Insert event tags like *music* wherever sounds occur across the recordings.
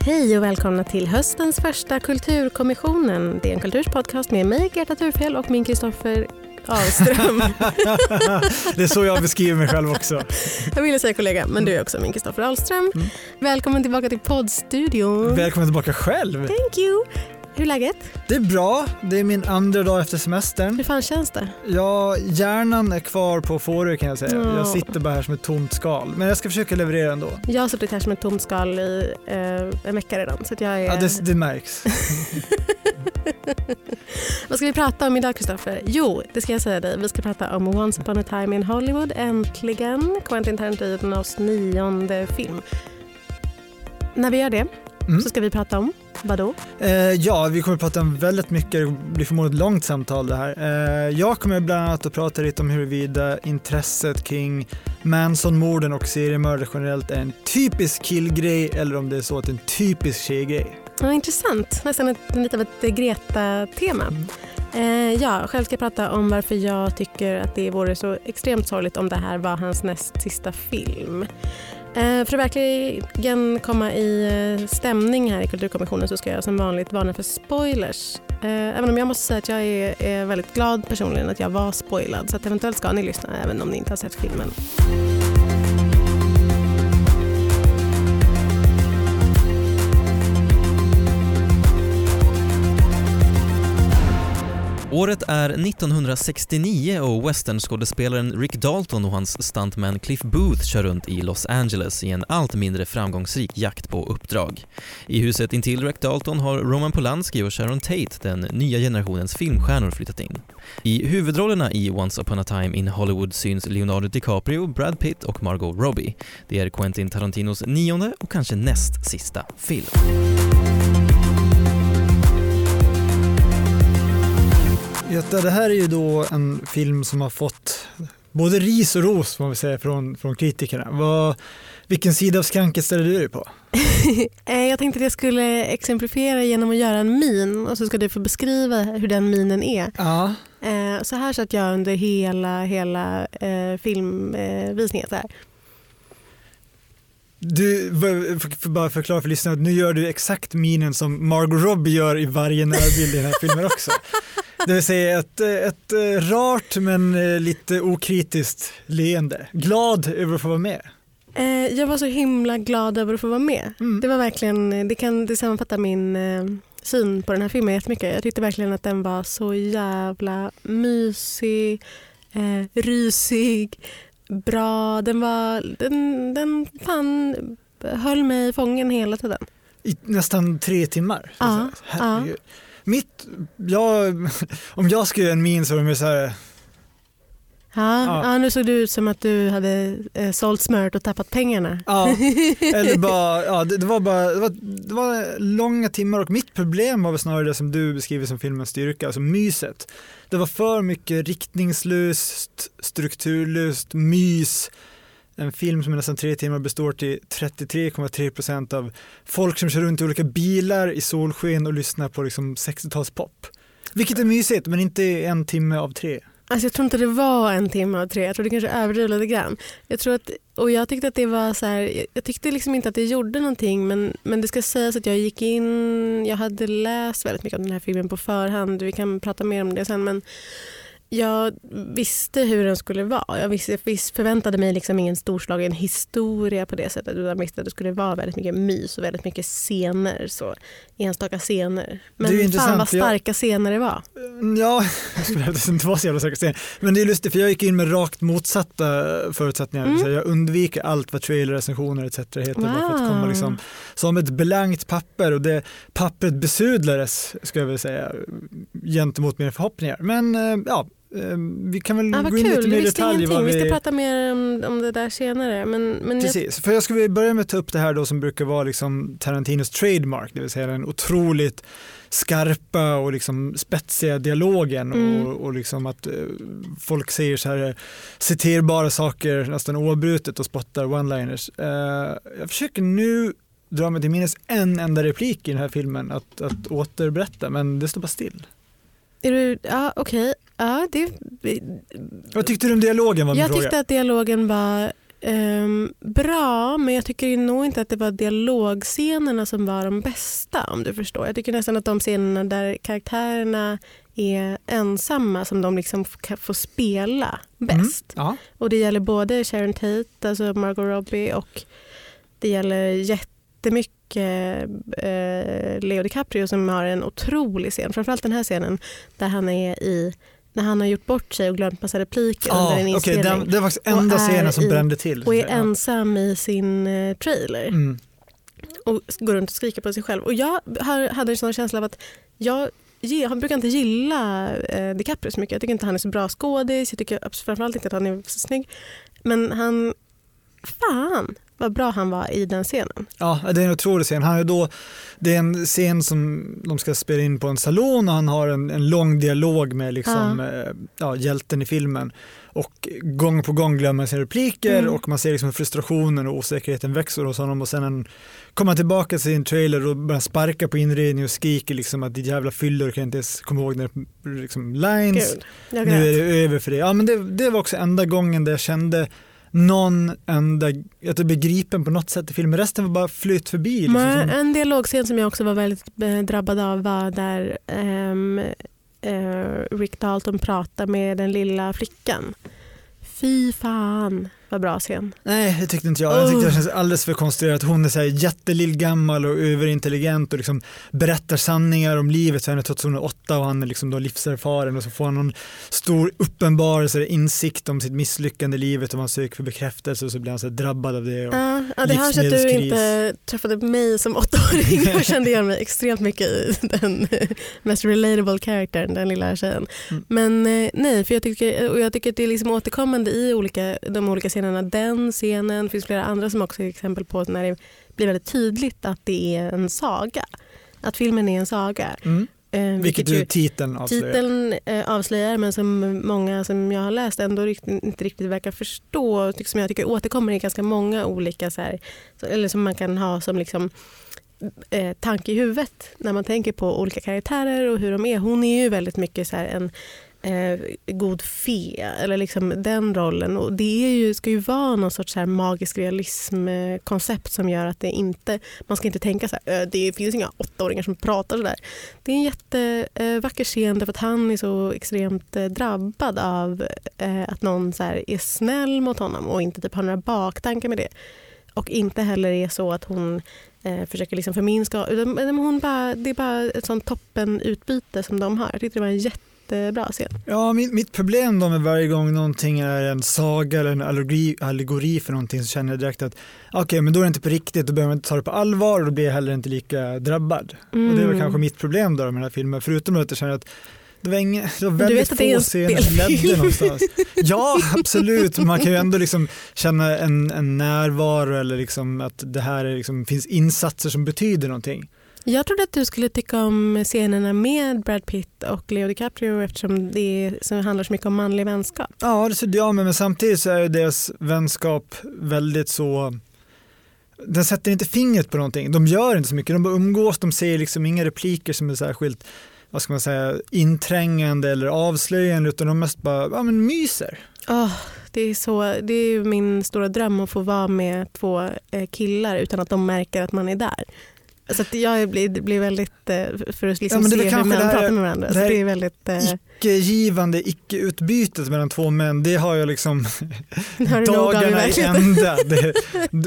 Hej och välkomna till höstens första Kulturkommissionen. Det är en kulturspodcast med mig, Greta Thurfjell och min Kristoffer Ahlström. *laughs* det är så jag beskriver mig själv också. Jag ville säga kollega, men du är också min Kristoffer Ahlström. Mm. Välkommen tillbaka till poddstudion. Välkommen tillbaka själv. Thank you. Hur är läget? Det är bra. Det är min andra dag efter semestern. Hur fan känns det? Ja, hjärnan är kvar på Fårö kan jag säga. Oh. Jag sitter bara här som ett tomt skal. Men jag ska försöka leverera ändå. Jag har suttit här som ett tomt skal i eh, en vecka redan. Så jag är... Ja, det, det märks. *laughs* *laughs* Vad ska vi prata om idag Kristoffer? Jo, det ska jag säga dig. Vi ska prata om Once upon a time in Hollywood, äntligen. Quentin Tarantinos nionde film. När vi gör det mm. så ska vi prata om Vadå? Eh, ja, vi kommer att prata om väldigt mycket, det blir förmodligen ett långt samtal det här. Eh, jag kommer bland annat att prata lite om huruvida intresset kring Manson-morden och seriemördare generellt är en typisk killgrej eller om det är så att det är en typisk tjejgrej. Ja, intressant, nästan ett, lite av ett Greta-tema. Mm. Eh, ja, själv ska jag prata om varför jag tycker att det vore så extremt sorgligt om det här var hans näst sista film. Eh, för att verkligen komma i eh, stämning här i Kulturkommissionen så ska jag som vanligt varna för spoilers. Eh, även om jag måste säga att jag är, är väldigt glad personligen att jag var spoilad så att eventuellt ska ni lyssna även om ni inte har sett filmen. Året är 1969 och westernskådespelaren Rick Dalton och hans stuntman Cliff Booth kör runt i Los Angeles i en allt mindre framgångsrik jakt på uppdrag. I huset intill Rick Dalton har Roman Polanski och Sharon Tate, den nya generationens filmstjärnor, flyttat in. I huvudrollerna i Once upon a time in Hollywood syns Leonardo DiCaprio, Brad Pitt och Margot Robbie. Det är Quentin Tarantinos nionde och kanske näst sista film. Göta, det här är ju då en film som har fått både ris och ros får man säga från, från kritikerna. Vad, vilken sida av skranket ställer du dig på? *laughs* Eh, jag tänkte att jag skulle exemplifiera genom att göra en min och så ska du få beskriva hur den minen är. Ja. Eh, så här satt jag under hela, hela eh, filmvisningen. Du, för, bara förklara för lyssnarna, nu gör du exakt minen som Margot Robbie gör i varje närbild i den här filmen också. *laughs* Det vill säga ett, ett eh, rart men eh, lite okritiskt leende. Glad över att få vara med. Eh, jag var så himla glad över att få vara med. Mm. Det var verkligen, det kan det sammanfatta min syn på den här filmen jättemycket. Jag tyckte verkligen att den var så jävla mysig, eh, rysig, bra. Den var, den, den fan höll mig fången hela tiden. I nästan tre timmar? Ja. ja. Mitt, jag, om jag skulle göra en min så var det så här Ja, ja. ja, nu såg det ut som att du hade eh, sålt smöret och tappat pengarna. Ja, eller bara, ja, det, det, var bara det var, det var långa timmar och mitt problem var väl snarare det som du beskriver som filmens styrka, alltså myset. Det var för mycket riktningslöst, strukturlöst, mys. En film som är nästan tre timmar består till 33,3 procent av folk som kör runt i olika bilar i solsken och lyssnar på liksom 60-talspop. Vilket är mysigt, men inte en timme av tre. Alltså jag tror inte det var en timme av tre, jag tror det kanske överdrev lite grann. Jag, tror att, och jag tyckte att det var så här, jag tyckte liksom inte att det gjorde någonting men, men det ska sägas att jag gick in, jag hade läst väldigt mycket om den här filmen på förhand, vi kan prata mer om det sen men jag visste hur den skulle vara. Jag visste, visst förväntade mig liksom ingen storslagen historia på det sättet. Utan visste att det skulle vara väldigt mycket mys och väldigt mycket scener. Så, enstaka scener. Men fan vad starka jag, scener det var. Ja, *laughs* det inte var så jävla starka scener. Men det är lustigt för jag gick in med rakt motsatta förutsättningar. Mm. Jag undviker allt vad trailerrecensioner etc. heter. Wow. Bara för att komma liksom, som ett blankt papper och det pappret besudlades ska jag väl säga gentemot mina förhoppningar. Men eh, ja, vi kan väl ah, gå in kul. lite mer i detalj. Vad vi... vi ska prata mer om, om det där senare. Men, men Precis, jag... för jag skulle börja med att ta upp det här då som brukar vara liksom Tarantinos trademark, det vill säga den otroligt skarpa och liksom spetsiga dialogen mm. och, och liksom att uh, folk säger så här citerbara saker nästan oavbrutet och spottar one-liners. Uh, jag försöker nu dra mig till minnes en enda replik i den här filmen att, att återberätta men det står bara still. Är du, ja okej. Okay. Ja, det... Vad tyckte du om dialogen? Var jag fråga. tyckte att dialogen var Ehm, bra, men jag tycker nog inte att det var dialogscenerna som var de bästa om du förstår. Jag tycker nästan att de scenerna där karaktärerna är ensamma som de liksom får spela bäst. Ja. Och det gäller både Sharon Tate, alltså Margot Robbie och det gäller jättemycket eh, Leo DiCaprio som har en otrolig scen. Framförallt den här scenen där han är i när han har gjort bort sig och glömt massa repliker under en inspelning. den, det var enda Och scenen som i- brände till. och är Ja. ensam i sin eh, trailer Mm. och går runt och skriker på sig själv. Och jag har, hade en sån känsla av att jag, jag brukar inte gilla eh, DiCaprio så mycket. Jag tycker inte han är så bra skådis. Jag tycker framförallt inte att han är så snygg. Men han, fan vad bra han var i den scenen. Ja, det är en otrolig scen. Han är då, det är en scen som de ska spela in på en salon och han har en, en lång dialog med liksom, eh, ja, hjälten i filmen. Och gång på gång glömmer han sina repliker Mm. och man ser liksom frustrationen och osäkerheten växer hos honom och sen han kommer tillbaka till sin trailer och börjar sparka på inredningen och skriker liksom att ditt jävla fyllor kan inte ens komma ihåg när liksom lines. Gud, Nu är det över för dig. Ja, men det, det var också enda gången där jag kände någon enda, att jag blev gripen på något sätt i filmen. Resten var bara flytt förbi. Liksom, Men en dialogscen som jag också var väldigt eh, drabbad av var där ehm, eh, Rick Dalton pratar med den lilla flickan. Fy fan vad bra scen. nej, det tyckte inte jag. Jag tyckte Oh. det känns alldeles för konstruerat. Hon är så här jättelillgammal och överintelligent och liksom berättar sanningar om livet för henne trots att hon är åtta och han är liksom då livserfaren och så får han någon stor uppenbarelse, insikt om sitt misslyckande i livet och man söker för bekräftelse och så blir han så drabbad av det. Och, Ja, ja, det hörs att du inte träffade mig som åttaåring. Jag kände igen mig extremt mycket i den *laughs* mest relatable karaktären, den lilla tjejen. Mm. Men eh, nej, för jag tycker, och jag tycker att det är liksom återkommande i olika, de olika scenerna. Den scenen, det finns flera andra som också är exempel på när det blir väldigt tydligt att det är en saga. Att filmen är en saga. mm. Eh, Vilket ju titeln avslöjar. Titeln eh, avslöjar men som många som jag har läst ändå rikt, inte riktigt verkar förstå som jag tycker återkommer i ganska många olika så här, eller som man kan ha som liksom eh, tanke i huvudet när man tänker på olika karaktärer och hur de är. Hon är ju väldigt mycket så här en eh, god fe eller liksom den rollen och det är ju, ska ju vara någon sorts så här magisk realismkoncept. som gör att det inte, man ska inte tänka så här, det finns inga åttaåringar som pratar så där. Det är en jättevacker scen därför att han är så extremt eh, drabbad av eh, att någon så här är snäll mot honom och inte typ har några baktankar med det. Och inte heller är så att hon eh, försöker liksom förminska. Utan, hon bara, det är bara ett sånt toppen utbyte som de har. Jag tyckte det var en jättebra scen. Ja, mitt, mitt problem då med varje gång någonting är en saga eller en allegori, allegori för någonting så känner jag direkt att okej, men då är det inte på riktigt, då behöver man inte ta det på allvar och då blir jag heller inte lika drabbad. Och det väl Mm. kanske mitt problem då med den här filmen, förutom att jag känner att det var, ingen, det var väldigt få en scener som ledde någonstans. *laughs* Ja, absolut. Man kan ju ändå liksom känna en, en närvaro eller liksom att det här är liksom, finns insatser som betyder någonting. Jag trodde att du skulle tycka om scenerna med Brad Pitt och Leo DiCaprio eftersom det handlar så mycket om manlig vänskap. Ja, det trodde jag med, men samtidigt så är deras vänskap väldigt så den sätter inte fingret på någonting. De gör inte så mycket. De bara umgås, de säger liksom inga repliker som är särskilt vad ska man säga, inträngande eller avslöjande utan de mest bara ja, men myser. Åh, det, är så, det är min stora dröm att få vara med två eh, killar utan att de märker att man är där. Så jag blir, det blir väldigt, eh, för att liksom väl se hur män pratar med varandra. det här- det är väldigt, eh, Icke-givande, icke-utbytet mellan två män, det har jag liksom *laughs* har dagarna i ända. Det,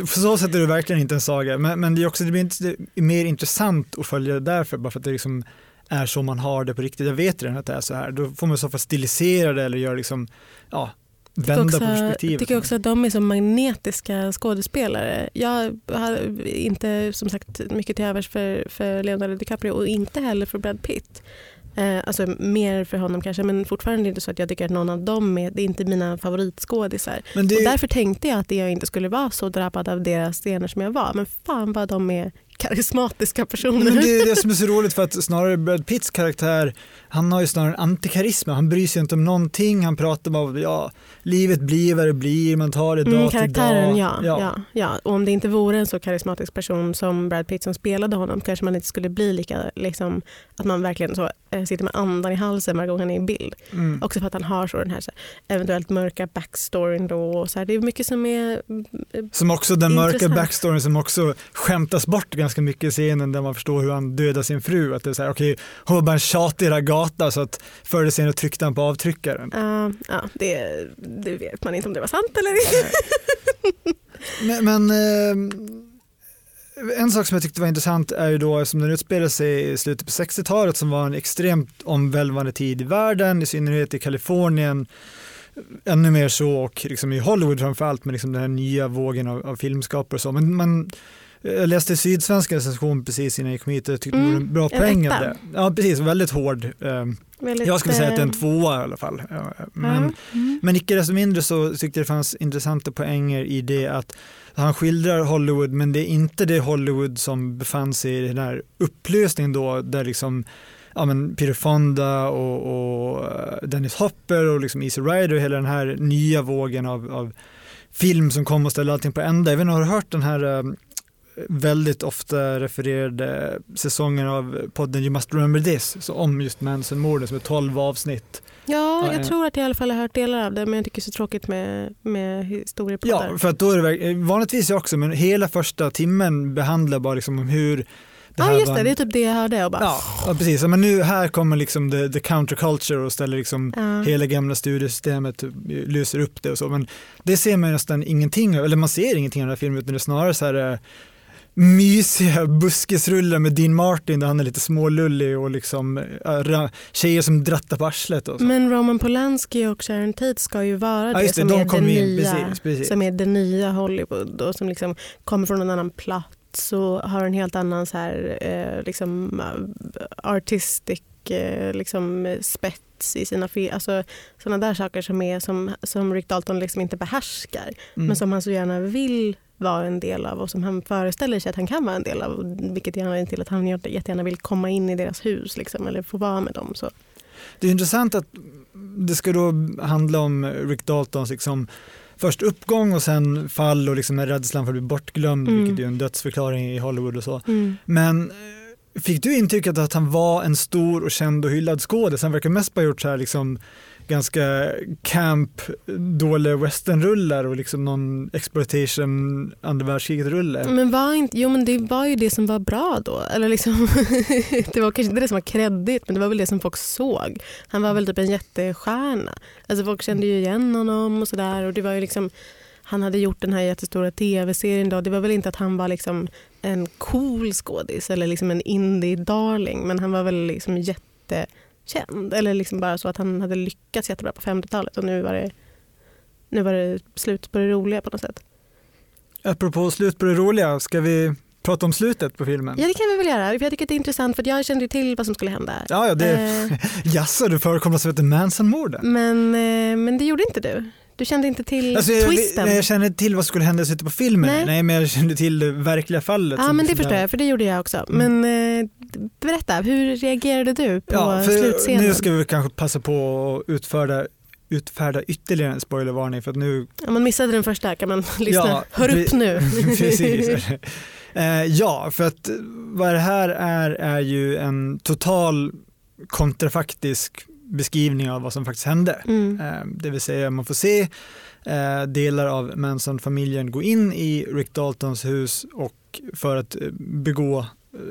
på så sätt är det verkligen inte en saga. Men, men det, är också, det blir inte, det mer intressant att följa det därför, bara för att det liksom är så man har det på riktigt. Jag vet redan att det är så här. Då får man i så fall stilisera det eller göra liksom, ja, vända också, på perspektivet. Jag tycker också att de är så magnetiska skådespelare. Jag har inte som sagt mycket till övers för, för Leonardo DiCaprio och inte heller för Brad Pitt. Eh, alltså mer för honom kanske men fortfarande inte så att jag tycker att någon av dem är, det är inte mina favoritskådisar. men det, Och är- därför tänkte jag att jag inte skulle vara så drabbad av deras scener som jag var. Men fan vad de är karismatiska personer. Men det är det *laughs* som är så roligt för att snarare Brad Pitts karaktär han har ju snarare en antikarisma, han bryr sig inte om någonting, han pratar bara om ja, livet blir vad det blir, man tar det dag Mm, till karaktären, dag. ja, ja. Ja, Och om det inte vore en så karismatisk person som Brad Pitt som spelade honom kanske man inte skulle bli lika, liksom, att man verkligen så, eh, sitter med andan i halsen varje gång han är i bild. Mm. Också för att han har så den här så, eventuellt mörka backstoryn då. Och så här, det är mycket som är... eh, Som också den mörka Intressant. backstoryn som också skämtas bort ganska mycket i scenen där man förstår hur han dödar sin fru. Att det är så här, okej, hon var bara en tjatig ragata så att förr eller senare tryckte han på avtryckaren. Uh, ja, det, det vet man inte om det var sant eller inte. Men, men eh, en sak som jag tyckte var intressant är ju då som den utspelar sig i slutet på 60-talet som var en extremt omvälvande tid i världen, i synnerhet i Kalifornien. Ännu mer så och liksom i Hollywood framförallt med liksom den här nya vågen av, av filmskapare och så. Men man, jag läste Sydsvenska recension precis innan jag kom hit och tyckte det var en bra en poäng av det. Ja precis, väldigt hård. Eh, Väldigt, Jag skulle säga att det är en eh, tvåa i alla fall. Men, ja, mm. men icke desto mindre så tyckte jag det fanns intressanta poänger i det att han skildrar Hollywood men det är inte det Hollywood som befann sig i den här upplösningen då där liksom ja, men Peter Fonda och, och eh, Dennis Hopper och liksom Easy Rider och hela den här nya vågen av, av film som kom och ställde allting på ända. Jag vet inte, har du hört den här eh, väldigt ofta refererade säsongen av podden You Must Remember This så om just Manson-morden som är 12 avsnitt. Ja, Ja, jag ja. tror att jag i alla fall har hört delar av det men jag tycker det är så tråkigt med, med historiepoddar. Ja, för att då är det vanligtvis jag också, men hela första timmen behandlar bara liksom om hur det Ja, här just det. en- Det är typ det jag hörde. Och bara, Ja, ja, precis. Men nu här kommer liksom the, the counterculture och ställer liksom Ja. hela gamla studiesystemet, löser upp det och så. Men det ser man nästan ingenting eller man ser ingenting av den här filmen utan det är snarare så här eh, mysiga buskisrullar med Dean Martin där han är lite smålullig och liksom äh, tjejer som drattar på arslet och så. Men Roman Polanski och Sharon Tate ska ju vara det som, de är det, in, nya, precis. precis. som är det nya Hollywood och som liksom kommer från en annan plats och har en helt annan så här, eh, liksom, eh, artistic eh, liksom, spets i sina filmer. Alltså, sådana där saker som, är, som, som Rick Dalton liksom inte behärskar Mm. men som han så gärna vill vara en del av och som han föreställer sig att han kan vara en del av. Vilket är anledningen till att han jättegärna vill komma in i deras hus liksom, eller få vara med dem. Så. Det är intressant att det ska då handla om Rick Daltons liksom först uppgång och sen fall och liksom rädslan för att bli bortglömd, Mm. vilket är en dödsförklaring i Hollywood och så. Mm. Men eh, fick du intrycket att han var en stor och känd och hyllad skådis? Han verkar mest bara gjort så här liksom ganska camp, dåliga westernrullar och liksom någon exploitation andra världskriget-rulle. Men var inte, jo men det var ju det som var bra då. Eller liksom, *laughs* det var kanske inte det som var kreddigt men det var väl det som folk såg. Han var väl typ en jättestjärna. Alltså folk kände ju igen honom och sådär. Och det var ju liksom, han hade gjort den här jättestora tv-serien då. Det var väl inte att han var liksom en cool skådis eller liksom en indie-darling men han var väl liksom jättekänd. Eller liksom bara så att han hade lyckats jättebra på 50-talet och nu var det, nu var det slut på det roliga på något sätt. Apropå slut på det roliga, ska vi prata om slutet på filmen? Ja det kan vi väl göra. Jag tycker det är intressant för jag kände ju till vad som skulle hända. Ja, ja, det, Eh, *laughs* jaså, det förekommer som heter Manson-morden? men, eh, men det gjorde inte du. Du kände inte till Alltså, jag, twisten. nej, jag kände till vad som skulle hända i slutet på filmen. Nej. Nej. men jag kände till det verkliga fallet. Ja men det liksom förstår jag för det gjorde jag också. Mm. Men eh, berätta, hur reagerade du på Ja, slutscenen? nu ska vi kanske passa på att utfärda, utfärda ytterligare en spoilervarning för att nu... Om man missade den första kan man *laughs* lyssna. Ja, Hör upp nu. *laughs* Precis. *laughs* Eh, ja, för att vad det här är är ju en total kontrafaktisk beskrivning av vad som faktiskt hände. Mm. Eh, Det vill säga man får se eh, delar av Manson-familjen gå in i Rick Daltons hus och för att eh, begå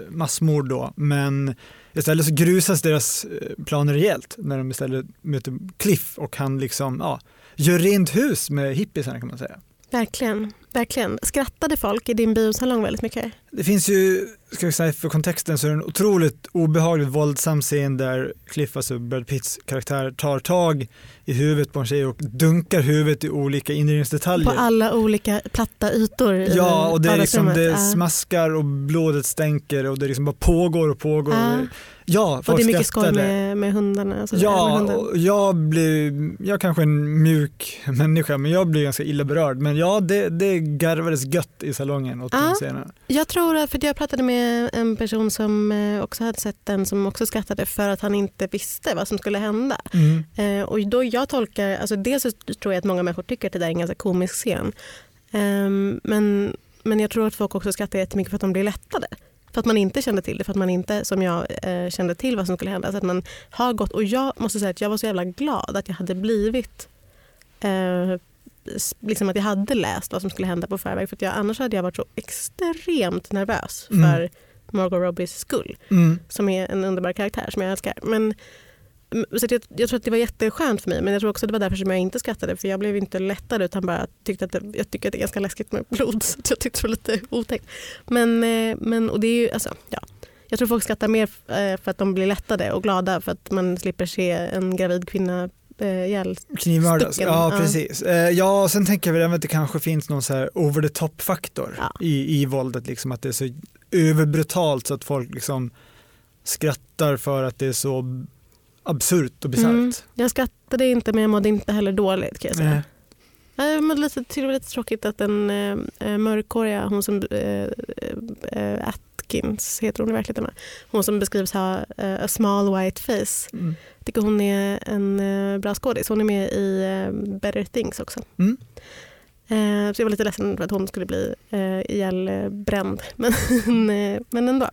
massmord då. Men istället så grusas deras planer rejält när de istället möter Cliff och han liksom ja, gör rent hus med hippiesarna kan man säga. Verkligen, verkligen. Skrattade folk i din biosalong väldigt mycket? Det finns ju, ska vi säga för kontexten, så är det en otroligt obehagligt våldsam scen där Cliff, alltså Brad Pitts karaktär, tar tag i huvudet på en tjej och dunkar huvudet i olika inredningsdetaljer. På alla olika platta ytor i Ja, och det, är liksom, det Ja. smaskar och blodet stänker och det liksom bara pågår och pågår. Ja. Ja, Och folk det är mycket skoj med, med hundarna. Och så där, med Ja, hunden. och jag blir, jag är kanske en mjuk människa men jag blir ganska illa berörd. Men ja, det, det garvades gött i salongen åt Ja. den scenen. Jag tror att, för jag pratade med en person som eh, också hade sett den som också skrattade för att han inte visste vad som skulle hända. Mm. Eh, och då jag tolkar, alltså dels så tror jag att många människor tycker att det där är en ganska komisk scen. Ehm, men, men jag tror att folk också skrattar jättemycket för att de blir lättade. För att man inte kände till det, för att man inte som jag eh, kände till vad som skulle hända. Så att man har gått, och jag måste säga att jag var så jävla glad att jag hade blivit eh, liksom att jag hade läst vad som skulle hända på förväg. För att jag, annars hade jag varit så extremt nervös Mm. för Margot Robbies skull Mm. som är en underbar karaktär som jag älskar. Men, så jag, jag tror att det var jätteskönt för mig men jag tror också det var därför som jag inte skrattade för jag blev inte lättad utan bara tyckte att det, jag tycker att det är ganska läskigt med blod *laughs* så jag tyckte det var lite otäckt. Men, eh, men och det är ju, alltså, ja. Jag tror folk skrattar mer eh, för att de blir lättade och glada för att man slipper se en gravid kvinna ihjäl. Knivmördas, ja ja. precis. Eh, ja, och sen tänker jag väl att det kanske finns någon så här over the top faktor Ja. i, i våldet, liksom att det är så överbrutalt så att folk liksom skrattar för att det är så absurt och bisarrt. Mm. Jag skrattade inte men jag mådde inte heller dåligt kan jag säga. Nej. Jag mådde lite, tyckte det var lite tråkigt att den eh, eh, mörkhåriga, hon som eh, eh, Atkins heter hon i verkligheten, hon som beskrivs ha eh, a small white face. Mm. Jag tycker hon är en eh, bra skådis. Hon är med i eh, Better Things också. Mm. Så jag var lite ledsen för att hon skulle bli eh, ihjälbränd. *laughs* Men, men ändå.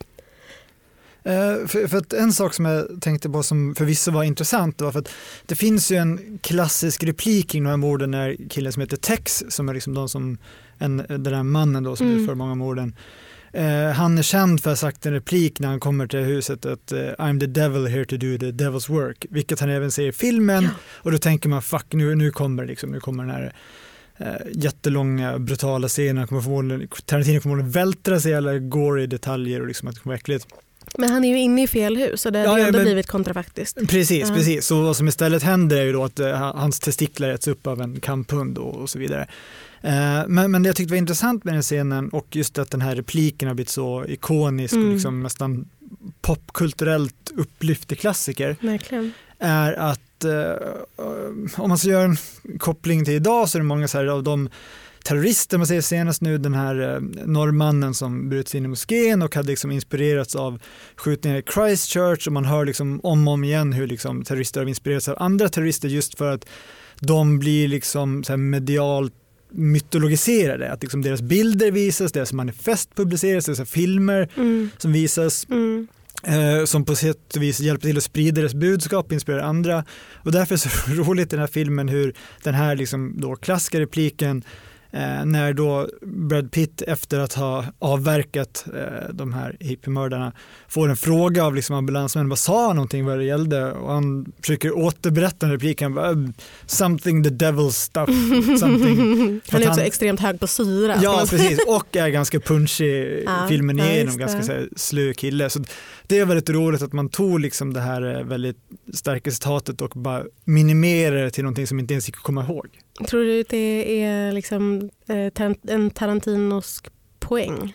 För, för att en sak som jag tänkte på som förvisso var intressant var för att det finns ju en klassisk replik kring de här morden när killen som heter Tex, som är liksom de som, en, den där mannen då som Mm. utför många morden, eh, han är känd för att ha sagt en replik när han kommer till huset att eh, I'm the devil here to do the devil's work, vilket han även säger i filmen Ja. och då tänker man fuck nu, nu kommer det liksom, nu kommer den här eh, jättelånga brutala scenen, kommer förmodligen, Tarantino kommer förmodligen vältra sig i alla gory detaljer och liksom att det kommer äckligt. Men han är ju inne i fel hus och det hade Ja, ändå men- blivit kontrafaktiskt. Precis, Ja. precis. Så vad som istället händer är ju då att eh, hans testiklar äts upp av en kamphund och, och så vidare. Eh, men, men det jag tyckte var intressant med den scenen och just att den här repliken har blivit så ikonisk och Mm. liksom nästan popkulturellt upplyftig klassiker Verkligen. är att eh, om man ska göra en koppling till idag så är det många så här av de terrorister, man ser senast nu den här eh, norrmannen som bröt sig in i moskén och hade liksom inspirerats av skjutningar i Christchurch och man hör liksom om och om igen hur liksom terrorister har inspirerats av andra terrorister just för att de blir liksom medialt mytologiserade, att liksom deras bilder visas, deras manifest publiceras, deras filmer Mm. som visas Mm. eh, som på sätt och vis hjälper till att sprida deras budskap, inspirera andra. Och därför är det så *laughs* roligt i den här filmen hur den här liksom då klassiska repliken när då Brad Pitt efter att ha avverkat eh, de här hippiemördarna får en fråga av liksom ambulansmännen, vad sa han någonting vad det gällde? Och han försöker återberätta den repliken, bara, "Um, something the devil stuff, *laughs* something Han är också han- extremt hög på syra. Ja, precis. Och är ganska punchig *laughs* Ja, filmen ja, igenom, just ganska här, slö kille. Så det är väldigt roligt att man tog liksom det här eh, väldigt starka citatet och bara minimerade det till någonting som inte ens gick att komma ihåg. Tror du att det är liksom, eh, en Tarantinosk poäng?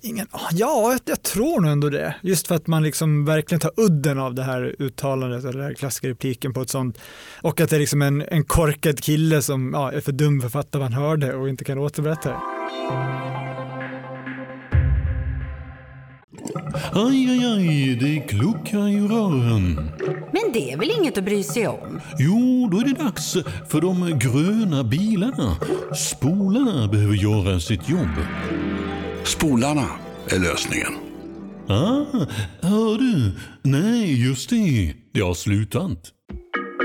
Ingen, ja, jag, jag tror nog ändå det. Just för att man liksom verkligen tar udden av det här uttalandet, eller den här klassiska repliken på ett sånt. Och att det är liksom en, en korkad kille som ja, är för dum för att fatta vad han hörde och inte kan återberätta det. Aj, aj, aj, det kluckar i rören. Men det är väl inget att bry sig om? Jo, då är det dags för de gröna bilarna. Spolarna behöver göra sitt jobb. Spolarna är lösningen. Ah, hör du? Nej, just det. Det har slutat.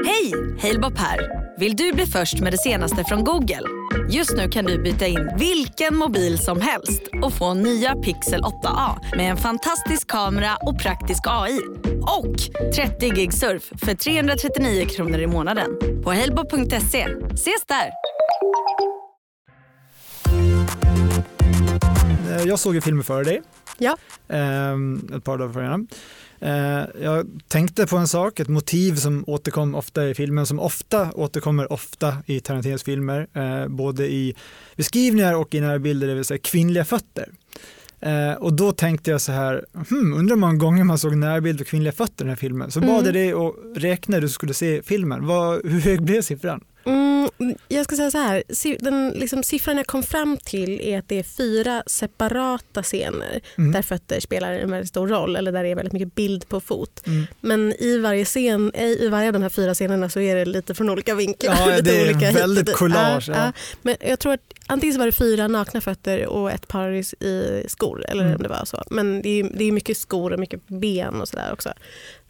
Hej! Halebop här. Vill du bli först med det senaste från Google? Just nu kan du byta in vilken mobil som helst och få nya Pixel 8A med en fantastisk kamera och praktisk AI. Och 30 gig surf för 339 kronor i månaden på halebop.se. Ses där! Eh, Jag såg ju filmen före dig. Ja. Ehm, ett par dagar före jag tänkte på en sak, ett motiv som återkom ofta i filmen, som ofta återkommer ofta i Tarantinos filmer, eh, både i beskrivningar och i närbilder, det vill säga kvinnliga fötter. Eh, och då tänkte jag så här, hmm, undrar hur många gånger man såg närbild på kvinnliga fötter i den här filmen. Så bad Mm. jag dig att räkna när du skulle se filmen. Vad, hur hög blev siffran? Mm, jag ska säga så här. Den liksom, siffran jag kom fram till är att det är fyra separata scener Mm. där fötter spelar en väldigt stor roll eller där det är väldigt mycket bild på fot. Mm. Men i varje, scen, i varje av de här fyra scenerna så är det lite från olika vinklar. Ja, *laughs* lite det är olika väldigt collage, Ja, ja. Men jag tror att antingen var det fyra nakna fötter och ett par i, i skor. Eller Mm. om det var så. Men det är, det är mycket skor och mycket ben och sådär också.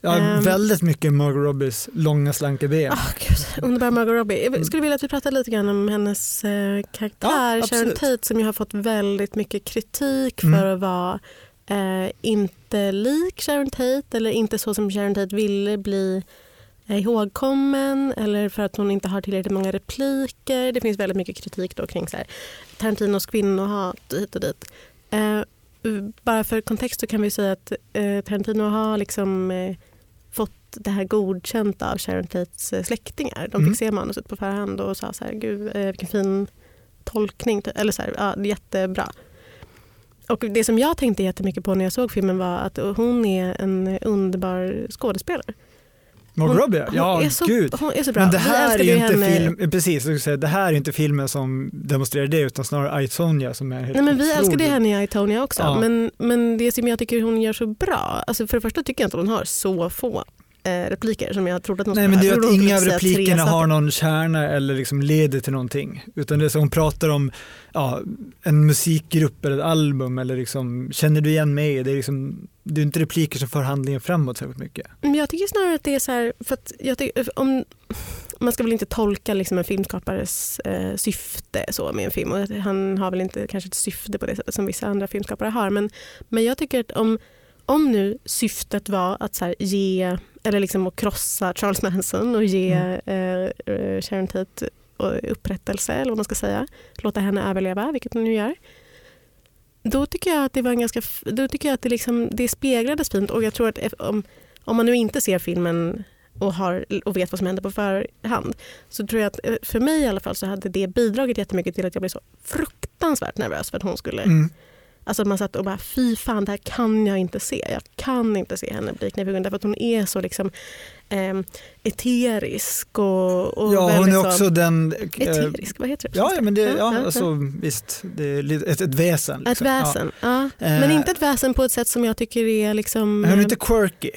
Ja, Ehm. väldigt mycket Margot Robbies långa slanka ben. Oh, Gud, underbar Margot Robbie. Jag skulle vilja att vi pratade lite grann om hennes eh, karaktär Ja, Sharon. Tate som ju har fått väldigt mycket kritik Mm. för att vara eh, inte lik Sharon Tate eller inte så som Sharon Tate ville bli eh, ihågkommen eller för att hon inte har tillräckligt många repliker. Det finns väldigt mycket kritik då kring så här, Tarantinos kvinnohat hit och dit. Eh, bara för kontext så kan vi säga att eh, Tarantino har liksom eh, fått det här godkänt av Sharon Tates eh, släktingar. De fick Mm. se manuset på förhand och sa så här, gud eh, vilken fin tolkning. Eller så här, ja, jättebra. Och det som jag tänkte jättemycket på när jag såg filmen var att hon är en underbar skådespelare. Margot Hon- Robbie, hon ja är så, gud. Hon är så bra. Men det här är ju inte film, precis, säga, det här är inte filmen som demonstrerar det utan snarare I, Tonya som är helt Nej, men vi otrolig. älskade henne i Itonia också. Ja. Men, men det som jag tycker hon gör så bra, alltså för det första tycker jag inte hon har så få repliker som jag trodde att hon Nej men det är att inga av replikerna har någon kärna eller liksom leder till någonting. Utan det är som hon pratar om ja, en musikgrupp eller ett album eller liksom, känner du igen mig? Det är, liksom, det är inte repliker som för handlingen framåt särskilt mycket. Men jag tycker snarare att det är så här, för att jag tycker, om, man ska väl inte tolka liksom en filmskapares eh, syfte så med en film och han har väl inte kanske ett syfte på det sättet som vissa andra filmskapare har men, men jag tycker att om, om nu syftet var att så ge eller liksom att krossa Charles Manson och ge Mm. eh, eh, Sharon Tate eh, upprättelse eller vad man ska säga, låta henne överleva, vilket hon nu gör. Då tycker jag att det var en ganska, då tycker jag att det, liksom, det speglades fint och jag tror att om, om man nu inte ser filmen och, har, och vet vad som händer på förhand så tror jag att eh, för mig i alla fall så hade det bidragit jättemycket till att jag blev så fruktansvärt nervös för att hon skulle Mm. Alltså att man satt och bara fy fan det här kan jag inte se. Jag kan inte se henne bli knivhuggen därför att hon är så liksom eh, eterisk och, och Ja, hon är så- också den... eh, Eterisk, vad heter det? Ja, ja, men det, Ja, ja, ja, alltså, visst, det är ett, ett väsen. Ett liksom. väsen, ja. Ja. Men Eh, inte ett väsen på ett sätt som jag tycker är liksom... Hon är eh, inte quirky.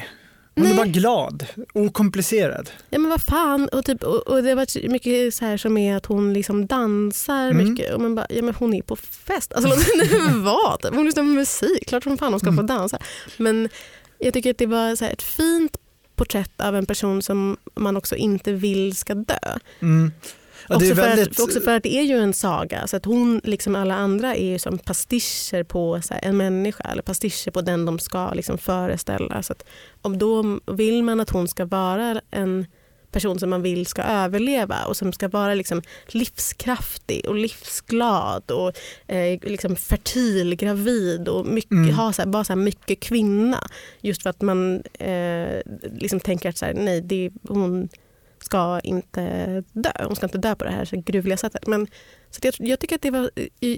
Hon Nej. är bara glad, okomplicerad. Ja men vad fan. Och, typ, och, och det har varit mycket så här som är att hon liksom dansar Mm. mycket. Och man bara, ja men hon är på fest. Alltså *laughs* typ. Hon lyssnar på musik. Klart som fan hon ska Mm. få dansa. Men jag tycker att det var så ett fint porträtt av en person som man också inte vill ska dö. Mm. Ja, också, är för väldigt, att, också för att det är ju en saga. Så att hon, liksom alla andra, är som pastischer på här, en människa. Eller pastischer på den de ska liksom föreställa. Så att, om då vill man att hon ska vara en person som man vill ska överleva och som ska vara liksom livskraftig och livsglad och eh, liksom fertil, gravid och mycket, Mm. ha så här, vara så mycket kvinna. Just för att man eh, liksom tänker att så här, nej, det, hon ska inte dö. Hon ska inte dö på det här så gruvliga sättet. Men, så jag, jag tycker att det var,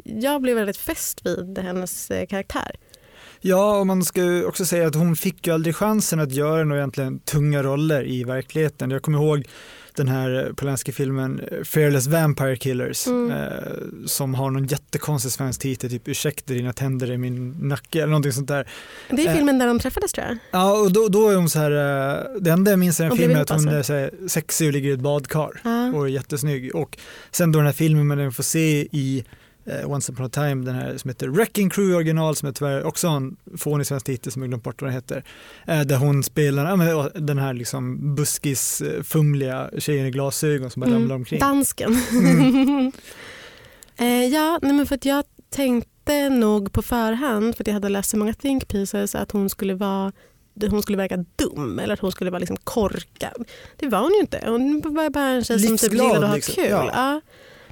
jag blev väldigt fäst vid hennes eh, karaktär. Ja, och man ska också säga att hon fick ju aldrig chansen att göra några egentligen tunga roller i verkligheten. Jag kommer ihåg den här Polanski-filmen eh, Fearless Vampire Killers Mm. eh, som har någon jättekonstig svensk titel, typ ursäkta dina tänder i min nacke eller någonting sånt där. Det är Eh. filmen där de träffades tror jag. Ja, och då, då är hon så här, eh, det enda jag minns i den filmen är att hon är så här sexig och ligger i ett badkar Ja. och är jättesnygg. Och sen då den här filmen man får se i eh, Once upon a time, den här som heter Wrecking Crew original som är tyvärr också har en fånig svensk titel som jag glömt bort vad den heter. Eh, där hon spelar ja, men, den här liksom buskis, eh, tjejen i glasögon som bara Mm. ramlar omkring. Dansken. Mm. *laughs* eh, ja, nej men för att jag tänkte nog på förhand, för att jag hade läst så många think pieces, att hon skulle vara hon skulle verka dum eller att hon skulle vara liksom korkad. Det var hon ju inte. Hon var bara en tjej som typ gillade att ha liksom. kul. Ja. Ja.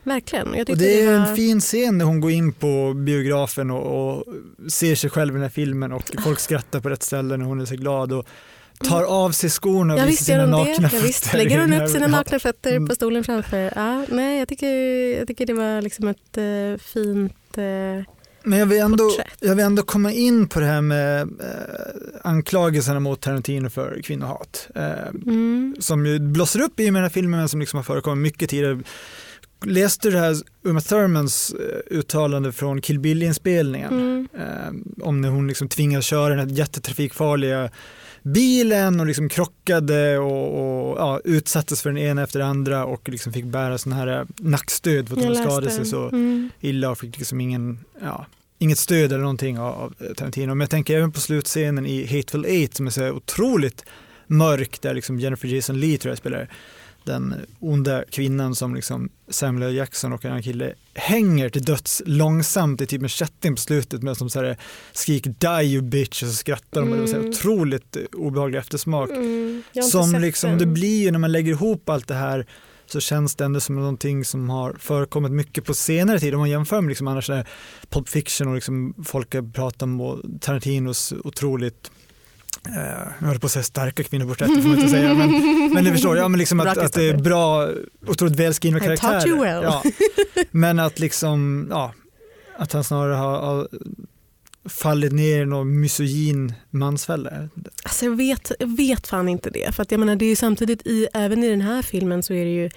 Verkligen. Och det är var... en fin scen när hon går in på biografen och, och ser sig själv i den här filmen och folk skrattar på rätt ställe när hon är så glad och tar av sig skorna och Ja, visar sina det. nakna Ja, visst. fötter. Lägger i hon upp sina ja. nakna fötter Mm. på stolen framför. Ja, nej, jag, tycker, jag tycker det var liksom ett eh, fint... eh, Men jag vill, ändå, porträtt. jag vill ändå komma in på det här med eh, anklagelserna mot Tarantino för kvinnohat. Mm. som ju blossar upp i och med den här filmen men som liksom har förekommit mycket tidigare. Läste du det här Uma Thurmans eh, uttalande från Kill Bill-inspelningen Mm. eh, om när hon liksom tvingades köra den här jättetrafikfarliga bilen och liksom krockade och, och ja, utsattes för den ena efter den andra och liksom fick bära sån här eh, nackstöd för att hon skadade sig så Mm. illa och fick liksom ingen, ja, inget stöd eller någonting av, av Tarantino. Men jag tänker även på slutscenen i Hateful Eight som är så otroligt mörk där liksom Jennifer Jason Leigh tror jag spelar den onda kvinnan som liksom Samuel. Jackson och en annan kille hänger till döds långsamt i typ en kätting på slutet medan de så här skriker die you bitch och så skrattar de och det var så Mm. otroligt eh, obehaglig eftersmak. Mm. Som liksom, den. det blir ju när man lägger ihop allt det här så känns det ändå som någonting som har förekommit mycket på senare tid. Om man jämför med liksom annars Pulp Fiction och liksom folk har pratat om Tarantinos otroligt jag höll på att säga starka kvinnoporträtt, får man inte säga. Men, *laughs* men du förstår, ja, men liksom att, att det är bra, otroligt välskrivna karaktärer. well. Ja. *laughs* Men att liksom, ja, att han snarare har, har fallit ner i någon misogyn mansfälla. Alltså jag vet, jag vet fan inte det. För att jag menar, det är ju samtidigt, i, även i den här filmen så är det ju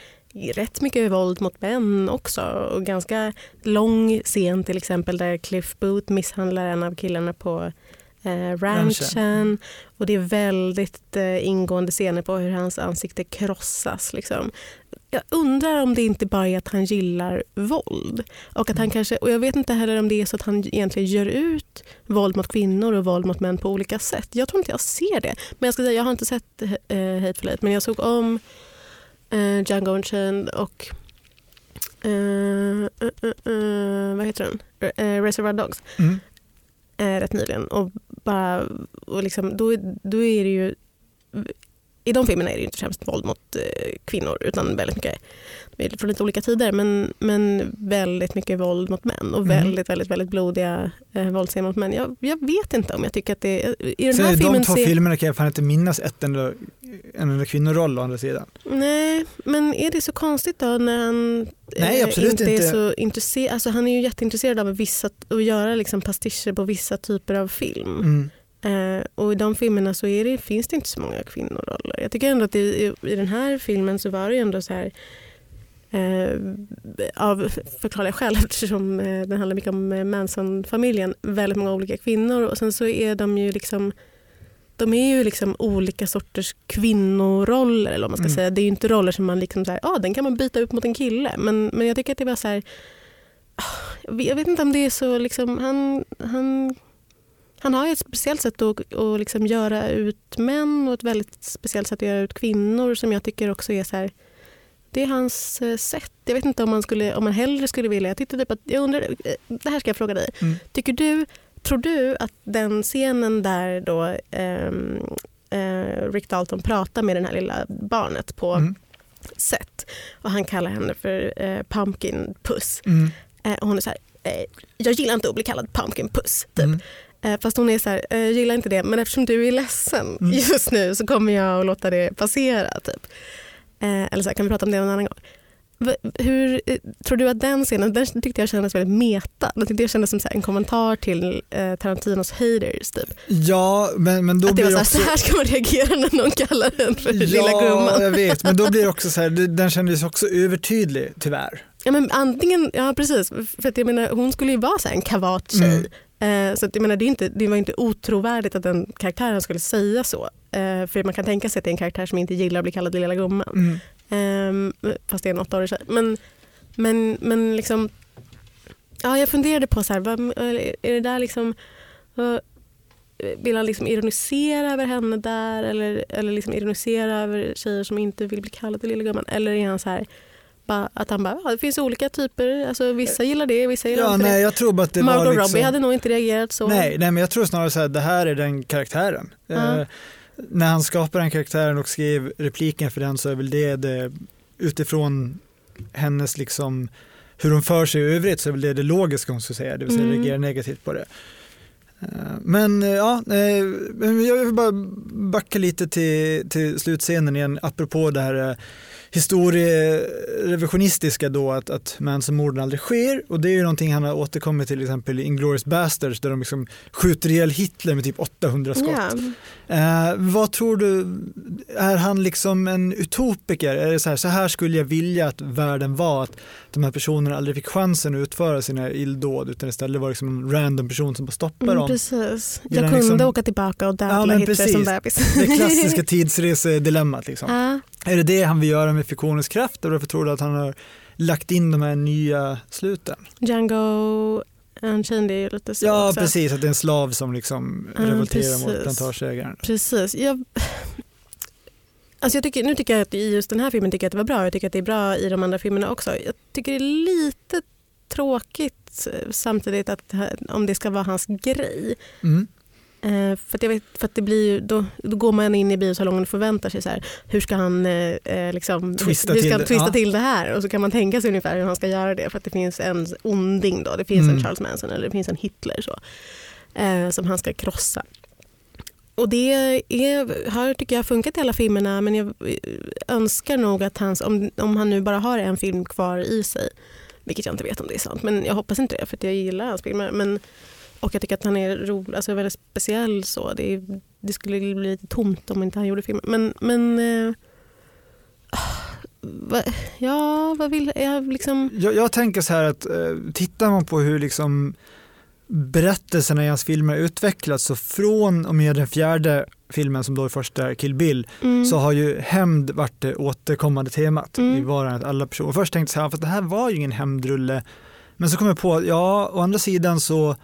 rätt mycket våld mot män också. Och ganska lång scen till exempel där Cliff Booth misshandlar en av killarna på eh, ranchen. Och det är väldigt eh, ingående scener på hur hans ansikte krossas. Liksom. Jag undrar om det inte bara är att han gillar våld. Och, att han kanske, och jag vet inte heller om det är så att han egentligen gör ut våld mot kvinnor och våld mot män på olika sätt. Jag tror inte jag ser det. Men jag ska säga, jag har inte sett eh, Hateful Eight men jag såg om eh, Django Unchained och eh, eh, eh, eh, vad heter den? Eh, Reservoir Dogs Mm. eh, rätt nyligen. Och bara, och liksom, då, då är det ju i de filmerna är det inte främst våld mot eh, kvinnor utan väldigt mycket är från lite olika tider men, men väldigt mycket våld mot män och Mm. väldigt, väldigt, väldigt blodiga eh, våldsscener mot män. Jag, jag vet inte om jag tycker att det är... I den Sen här är de filmen två ser- filmerna kan jag fan inte minnas ett enda, en enda kvinnoroll å andra sidan. Nej, men är det så konstigt då när han Nej, eh, absolut inte är inte. så intresserad? Alltså han är ju jätteintresserad av vissa, att göra liksom pastischer på vissa typer av film. Mm. Eh, och i de filmerna så det, finns det inte så många kvinnoroller. Jag tycker ändå att det, i, i den här filmen så var det ju ändå så här eh, av förklarliga skäl *laughs* eftersom eh, den handlar mycket om eh, Manson-familjen, väldigt många olika kvinnor och sen så är de ju liksom de är ju liksom olika sorters kvinnoroller eller vad man ska Mm. säga. Det är inte roller som man liksom så här, ah, den kan man byta ut mot en kille. Men, men jag tycker att det var så här, ah, jag vet- jag vet inte om det är så liksom, han, han han har ett speciellt sätt att, att liksom göra ut män och ett väldigt speciellt sätt att göra ut kvinnor som jag tycker också är så här, det är hans eh, sätt. Jag vet inte om man, skulle, om man hellre skulle vilja. Jag, tyckte typ att, jag undrar, eh, det här ska jag fråga dig. Mm. Tycker du, tror du att den scenen där då ehm, eh, Rick Dalton pratar med den här lilla barnet på Mm. set och han kallar henne för eh, Pumpkin Puss. Mm. Eh, och hon är så här, eh, jag gillar inte att bli kallad Pumpkin Puss. Typ. Mm. Eh, Fast hon är så här, eh, jag gillar inte det men eftersom du är ledsen Mm. just nu så kommer jag att låta det passera. Typ. Eh, eller så här, kan vi prata om det någon annan gång? Hur, tror du att den scenen, den tyckte jag kändes väldigt meta. Den tyckte jag kändes som en kommentar till eh, Tarantinos haters. Typ. Ja, men, men då att det blir var så, också... här, så här ska man reagera när någon kallar en för lilla Ja, gumman. jag vet, men då blir det *laughs* också så här, den kändes också övertydlig tyvärr. Ja, men antingen, ja precis, för att jag menar, hon skulle ju vara så här, en kavat tjej. Eh, så att, jag menar, det, är inte, det var inte otrovärdigt att den karaktären skulle säga så. Eh, för man kan tänka sig att det är en karaktär som inte gillar att bli kallad lilla gumman. Mm. Ehm, fast det är en åttaårig tjej. Men, men, men liksom, ja, jag funderade på så här, vad, är det där liksom, vad, vill han liksom ironisera över henne där eller, eller liksom ironisera över tjejer som inte vill bli kallade lilla gumman? Eller är han så här, att han bara, ja, det finns olika typer, alltså, vissa gillar det, vissa gillar Ja, inte nej, det. jag tror bara att det Margot var liksom... Robbie hade nog inte reagerat så. Nej, nej, men jag tror snarare så här, det här är den karaktären. Ja. Eh, när han skapar den karaktären och skrev repliken för den så är väl det, det utifrån hennes liksom hur hon för sig i övrigt så är väl det det logiska hon ska säga, det vill säga Mm. reagera negativt på det. Eh, Men eh, ja, eh, jag vill bara backa lite till, till slutscenen igen, apropå det här eh, historierevisionistiska då att, att Manson-morden aldrig sker och det är ju någonting han har återkommit till exempel i Inglourious Basterds där de liksom skjuter ihjäl Hitler med typ 800 skott. Ja. Eh, vad tror du, är han liksom en utopiker? Är det så här, så här skulle jag vilja att världen var, att de här personerna aldrig fick chansen att utföra sina illdåd utan istället var liksom en random person som bara stoppar Mm, dem. precis. Jag kunde liksom- åka tillbaka och döda Ja, Hitler som precis. bebis. Det klassiska *laughs* tidsresedilemmat liksom. Ja. Är det det han vill göra med fiktionens kraft och varför tror du att han har lagt in de här nya sluten? Django Unchained är ju lite så Ja också. precis, att det är en slav som liksom Ja, revolterar mot precis. plantageägaren. Precis. Jag, alltså jag tycker, nu tycker jag att i just den här filmen tycker jag att det var bra. Jag tycker att det är bra i de andra filmerna också. Jag tycker det är lite tråkigt eh, samtidigt att om det ska vara hans grej. Mm. Eh, för att jag vet, för att det blir ju, då, då går man in i biosalongen och förväntar sig så här, hur ska han eh, eh, liksom, Twista hur till ska det, twista ja. till det här? Och så kan man tänka sig ungefär hur han ska göra det för att det finns en onding då, det finns Mm. en Charles Manson eller det finns en Hitler så, eh, som han ska krossa. Och det är, har tycker jag funkat i alla filmerna men jag eh, önskar nog att hans, om, om han nu bara har en film kvar i sig, vilket jag inte vet om det är sant, men jag hoppas inte det för jag gillar hans filmer. Men, och jag tycker att han är rolig, alltså väldigt speciell så. Det, är, det skulle bli lite tomt om inte han gjorde filmer. Men, men eh, va, ja, vad vill jag liksom... Jag, jag tänker så här att eh, tittar man på hur liksom berättelserna i hans filmer utvecklats så från och med den fjärde filmen som då är första Kill Bill Mm, så har ju hämnd varit det återkommande temat Mm. i var att alla personer. Först tänkte jag så här, för det här var ju ingen hämndrulle. Men så kom jag på, ja, å andra sidan så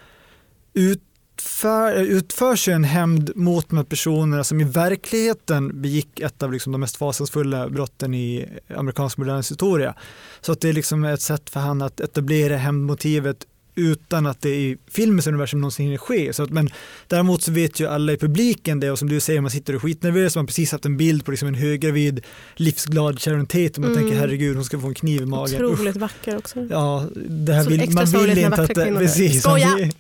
utför, eh, utförs ju en hämnd mot de här personerna som i verkligheten begick ett av liksom de mest fasansfulla brotten i amerikansk modern historia. Så att det är liksom ett sätt för han att etablera hämndmotivet utan att det i filmens universum någonsin hinner ske. Så att, men däremot så vet ju alla i publiken det och som du säger, man sitter och är skitnervös, man har precis haft en bild på liksom en höggravid livsglad Sharon Tate och man Mm. tänker herregud hon ska få en kniv i magen. Usch. otroligt vacker också. Ja, det här vill, man vill inte att, precis, man, vill,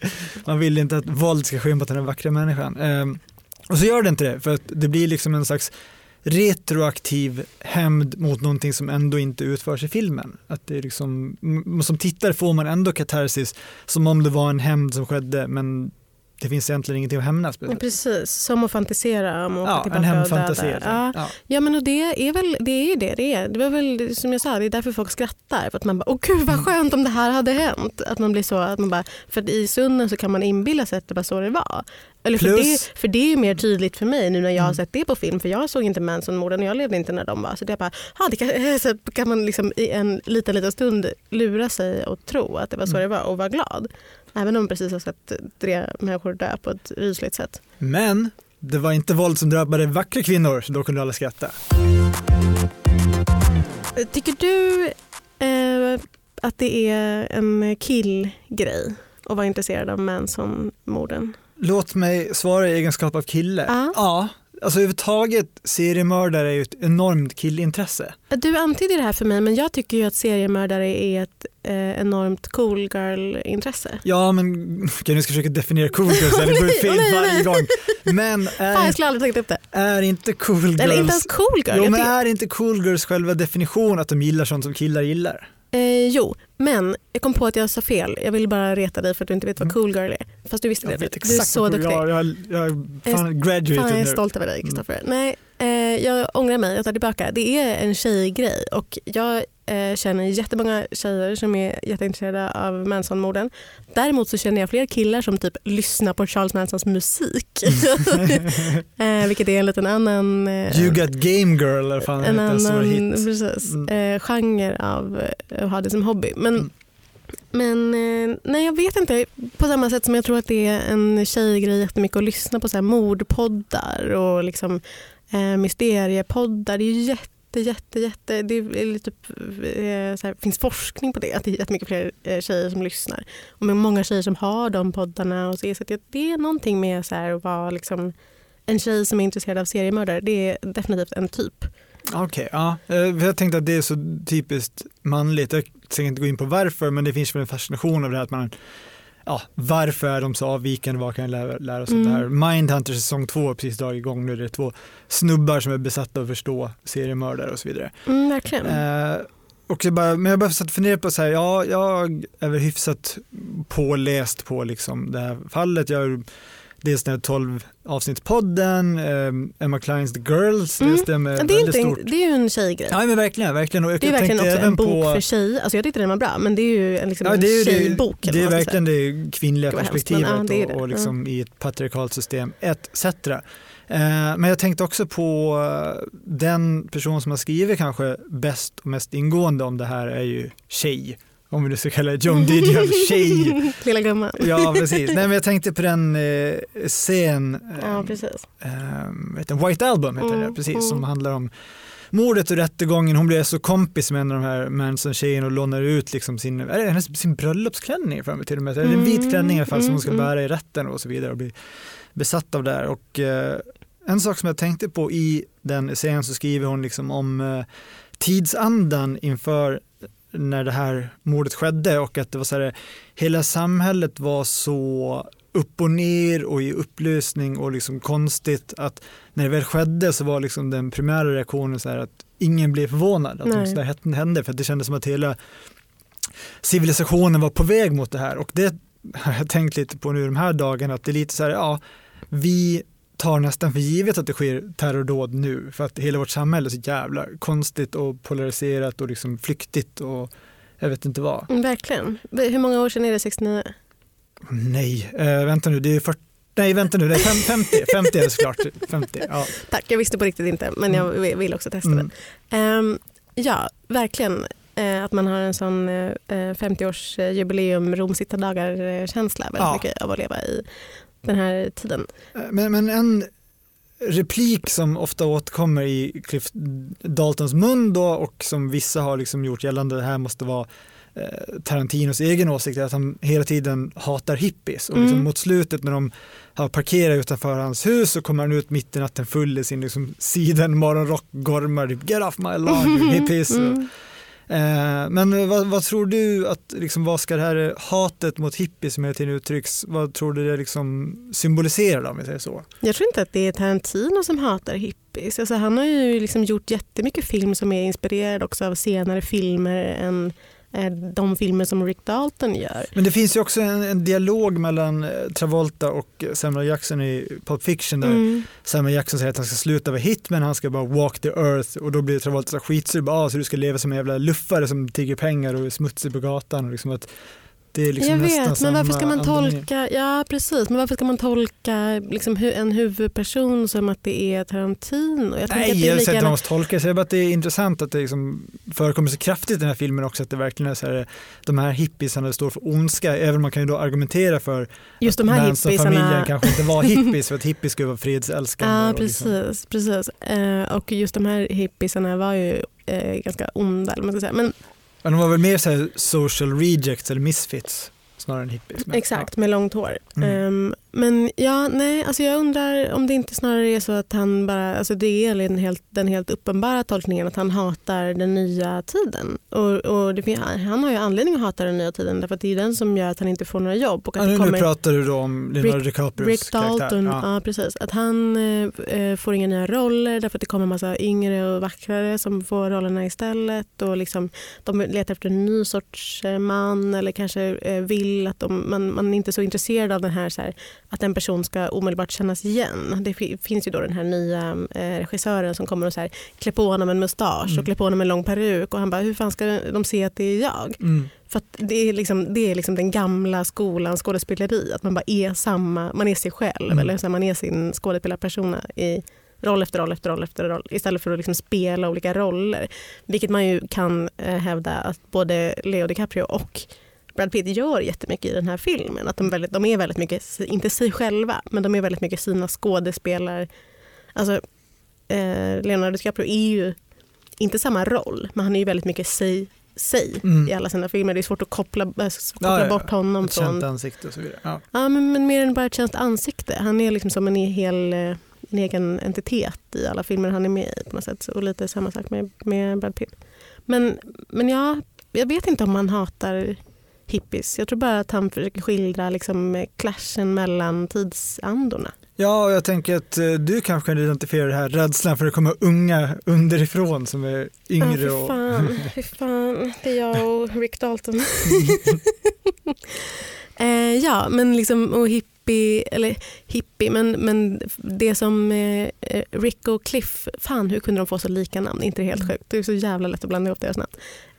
man vill inte att våld ska ske mot den här vackra människan. Ehm, och så gör det inte det, för att det blir liksom en slags retroaktiv hämnd mot någonting som ändå inte utförs i filmen. Att det är liksom, som tittare får man ändå katarsis som om det var en hämnd som skedde men det finns egentligen ingenting att hämnas. Ja, precis, som att fantisera om att åka Ja, en tillbaka och döda. alltså. Ja. Ja. Ja men och det är väl det är ju det det är. Det var väl som jag sa, det är därför folk skrattar. För att man bara, åh gud vad skönt om det här hade hänt. Att man blir så, att man bara, för att i stunden så kan man inbilla sig att det var så det var. Eller för, Plus- det, för det är ju mer tydligt för mig nu när jag har Mm. sett det på film. För jag såg inte Manson-morden och jag levde inte när de var. Så det är bara, det kan, så kan man liksom i en liten, liten stund lura sig och tro att det var så Mm. det var och vara glad. Även om precis har sett tre människor dö på ett rysligt sätt. Men det var inte våld som drabbade vackra kvinnor så då kunde alla skratta. Tycker du eh, att det är en killgrej att vara intresserad av Manson-morden? Låt mig svara i egenskap av kille. Ja. ja. Alltså överhuvudtaget seriemördare är ju ett enormt killintresse. Du antydde det här för mig men jag tycker ju att seriemördare är ett eh, enormt cool girl-intresse. Ja men *laughs* okej, nu ska jag försöka definiera cool *laughs* girls, det går fel varje gång. Men *laughs* Fan, jag är, skulle aldrig tagit upp det. är inte cool girls, Eller inte ens cool girl. jo, men är inte cool girls själva definition att de gillar sånt som killar gillar? Eh, jo, men jag kom på att jag sa fel. Jag vill bara reta dig för att du inte vet vad Mm. cool girl är. Fast du visste Jag det. vet Du är så duktig. Jag, jag, jag är fan graduated Fan, jag är stolt över dig Kristoffer. Nej, eh, jag ångrar mig, jag tar tillbaka. Det är en tjejgrej och jag eh, känner jättemånga tjejer som är jätteintresserade av Manson-morden. Däremot så känner jag fler killar som typ lyssnar på Charles Mansons musik. *laughs* eh, vilket är en liten annan... Eh, You got game girl eller fan en annan precis, Mm. eh, genre av eh, att ha det som hobby. Men, Mm. men eh, nej, jag vet inte. På samma sätt som jag tror att det är en tjejgrej jättemycket att lyssna på så här mordpoddar och liksom, eh, mysteriepoddar. Det är ju jätte, jätte, jätte... Det är lite, typ, eh, så här, finns forskning på det, att det är jättemycket fler eh, tjejer som lyssnar. Och med många tjejer som har de poddarna. Och så, så att det är någonting med så här, att vara liksom, en tjej som är intresserad av seriemördare. Det är definitivt en typ. Okej, ja. Eh, jag tänkte att det är så typiskt manligt. Jag tänker inte gå in på varför, men det finns väl en fascination av det här att man ja, varför de så avvikande, vad kan jag lära, lära oss Mm. det här? Mindhunter säsong två har precis dragit igång nu, det är två snubbar som är besatta av att förstå seriemördare och så vidare. Mm, verkligen. Eh, och jag bara, men jag bara satt funderade på så här, ja, jag är väl hyfsat påläst på liksom det här fallet. Jag har dels den här 12 avsnittspodden, eh, Emma Kleins The Girls, Mm. med Ja, det, är väldigt inte, stort. det är ju en tjejgrej. Ja men verkligen, verkligen. Och jag det är verkligen också en bok på, för tjejer. Alltså jag tyckte den var bra men det är ju en, liksom Ja, det är ju en det, tjejbok. eller det är verkligen det kvinnliga Det hemskt, perspektivet men, ja, det det. och, och liksom i ett patriarkalt system etc. Eh, men jag tänkte också på eh, den person som har skrivit kanske bäst och mest ingående om det här är ju tjej. Om vi nu ska kalla det Joan Didion tjej. *laughs* Lilla gumman. Ja precis. Nej, men jag tänkte på den eh, scen, eh, Ja, precis. eh, vet du, White Album heter Mm, det, precis, mm. som handlar om mordet och rättegången. Hon blir så kompis med en av de här Manson-tjejerna och lånar ut liksom sin, är det hennes, sin bröllopsklänning för mig till och med. Eller en vit Mm, klänning i alla fall som hon ska mm, bära i rätten och så vidare och bli besatt av det här. Och, eh, en sak som jag tänkte på i den scenen så skriver hon liksom om eh, tidsandan inför när det här mordet skedde och att det var så här, hela samhället var så upp och ner och i upplösning och liksom konstigt att när det väl skedde så var liksom den primära reaktionen så här att ingen blev förvånad att Nej. det här hände för att det kändes som att hela civilisationen var på väg mot det här och det har jag tänkt lite på nu de här dagarna att det är lite så här, ja, vi tar nästan för givet att det sker terrordåd nu för att hela vårt samhälle är så jävla konstigt och polariserat och liksom flyktigt och jag vet inte vad. Mm, verkligen. Hur många år sedan är det 69? Nej, eh, vänta nu, det är 40, nej vänta nu, det är fem- 50, 50 är det såklart. 50, ja. Tack, jag visste på riktigt inte men jag vill- vill också testa Mm. det. Ehm, ja, verkligen. Eh, att man har en sån eh, 50-årsjubileum Romsittardagar-känsla väldigt Ja. mycket av att leva i den här tiden. Men, men en replik som ofta återkommer i Cliff Daltons mun då och som vissa har liksom gjort gällande det här måste vara eh, Tarantinos egen åsikt är att han hela tiden hatar hippies och liksom Mm. mot slutet när de har parkerat utanför hans hus så kommer han ut mitt i natten full i sin liksom siden morgonrock gormar typ get off my lawn you hippies. *laughs* Mm. Eh, Eh, men vad, vad tror du att, liksom, vad ska det här hatet mot hippies som hela tiden uttrycks, vad tror du det liksom symboliserar om vi säger så? Jag tror inte att det är Tarantino som hatar hippies. Alltså, han har ju liksom gjort jättemycket film som är inspirerad också av senare filmer än de filmer som Rick Dalton gör. Men det finns ju också en, en dialog mellan eh, Travolta och eh, Samuel Jackson i Pulp Fiction där Mm. Samuel Jackson säger att han ska sluta vara hitman, han ska bara walk the earth och då blir Travolta så skitsur, bara, ah, så du ska leva som en jävla luffare som tigger pengar och är smutsig på gatan. Och liksom att liksom jag vet, men varför ska man tolka, ja precis, men varför ska man tolka liksom hu- en huvudperson som att det är Tarantino? Jag tänker att Nej, det är jag säger inte att man måste tolka jag säger bara att det är intressant att det liksom förekommer så kraftigt i den här filmen också, att det verkligen är så här, de här hippiesarna står för ondska, även om man kan ju då argumentera för just de här Manson-familjen hippiesarna. kanske inte var *laughs* hippies för att hippies skulle vara fredsälskande. Ja, och liksom- precis. precis. Eh, och just de här hippiesarna var ju eh, ganska onda. Eller man ska säga. Men men de var väl mer så här social rejects eller misfits? Snarare än hippies. Men, Exakt, med långt hår. Mm. Ehm, men ja, nej, alltså jag undrar om det inte snarare är så att han bara, alltså det är den helt, den helt uppenbara tolkningen att han hatar den nya tiden. Och, och det, han har ju anledning att hata den nya tiden därför att det är den som gör att han inte får några jobb. Och att Ja, nu, kommer... nu pratar du om Leonardo DiCaprios Rick Dalton, ja. Ja. precis. Att han eh, eh, får inga nya roller därför att det kommer en massa yngre och vackrare som får rollerna istället. Och liksom, de letar efter en ny sorts eh, man eller kanske eh, vill att de, man, man är inte så intresserad av den här, så här att en person ska omedelbart kännas igen. Det fi- finns ju då den här nya eh, regissören som kommer och så här, klä på honom en mustasch Mm. och klä på honom en lång peruk och han bara hur fan ska de se att det är jag? Mm. För det är, liksom, det är liksom den gamla skolans skådespeleri. Att man bara är samma, man är sig själv. Mm. Eller så här, man är sin skådespelarpersona i roll efter roll efter roll efter roll. Istället för att liksom spela olika roller. Vilket man ju kan eh, hävda att både Leo DiCaprio och Brad Pitt gör jättemycket i den här filmen. Att de, väldigt, de är väldigt mycket, inte sig själva, men de är väldigt mycket sina skådespelar. Alltså, eh, Leonardo DiCaprio är ju inte samma roll, men han är ju väldigt mycket sig, sig Mm. i alla sina filmer. Det är svårt att koppla, äh, koppla Ja, ja, bort honom Ett känt från... ansikte och så vidare. Ja. Ja, men, men mer än bara ett känt ansikte. Han är liksom som en, hel, eh, en egen entitet i alla filmer han är med i på något sätt. Och lite samma sak med, med Brad Pitt. Men, men ja, jag vet inte om man hatar hippies. Jag tror bara att han försöker skildra liksom, clashen mellan tidsandorna. Ja, och jag tänker att eh, du kanske kan identifiera det här rädslan för att komma unga underifrån som är Ja, yngre. fy och... fan, *laughs* fy fan. Det är jag och Rick Dalton. *laughs* eh, ja, men liksom och hippie, eller hippie, men, men det som eh, eh, Rick och Cliff, fan hur kunde de få så lika namn? Inte helt sjukt? Det är så jävla lätt att blanda ihop deras namn.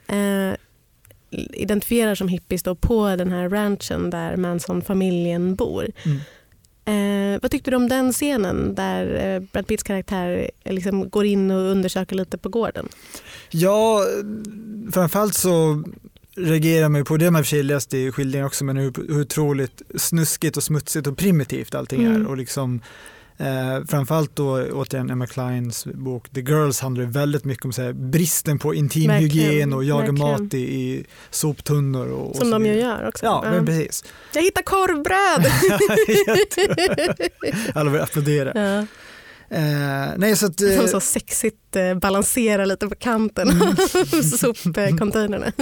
Eh, identifierar som hippies då på den här ranchen där Manson-familjen bor. Mm. Eh, vad tyckte du om den scenen där eh, Brad Pitts karaktär eh, liksom går in och undersöker lite på gården? Ja, framförallt så reagerar man ju på det man i och för läst i skildringen också, men hur, hur otroligt snuskigt och smutsigt och primitivt allting Mm. är. Och liksom, eh, framförallt då återigen Emma Kleins bok The Girls handlar väldigt mycket om så här, bristen på intimhygien och jaga mat i, i soptunnor. Och, och Som så de ju gör också. Ja, men precis. Jag hittar korvbröd! *laughs* Alla vill applådera. ja. Eh, nej, så att, eh, så sexigt eh, balanserar lite på kanten Mm. av *laughs* sopcontainrarna.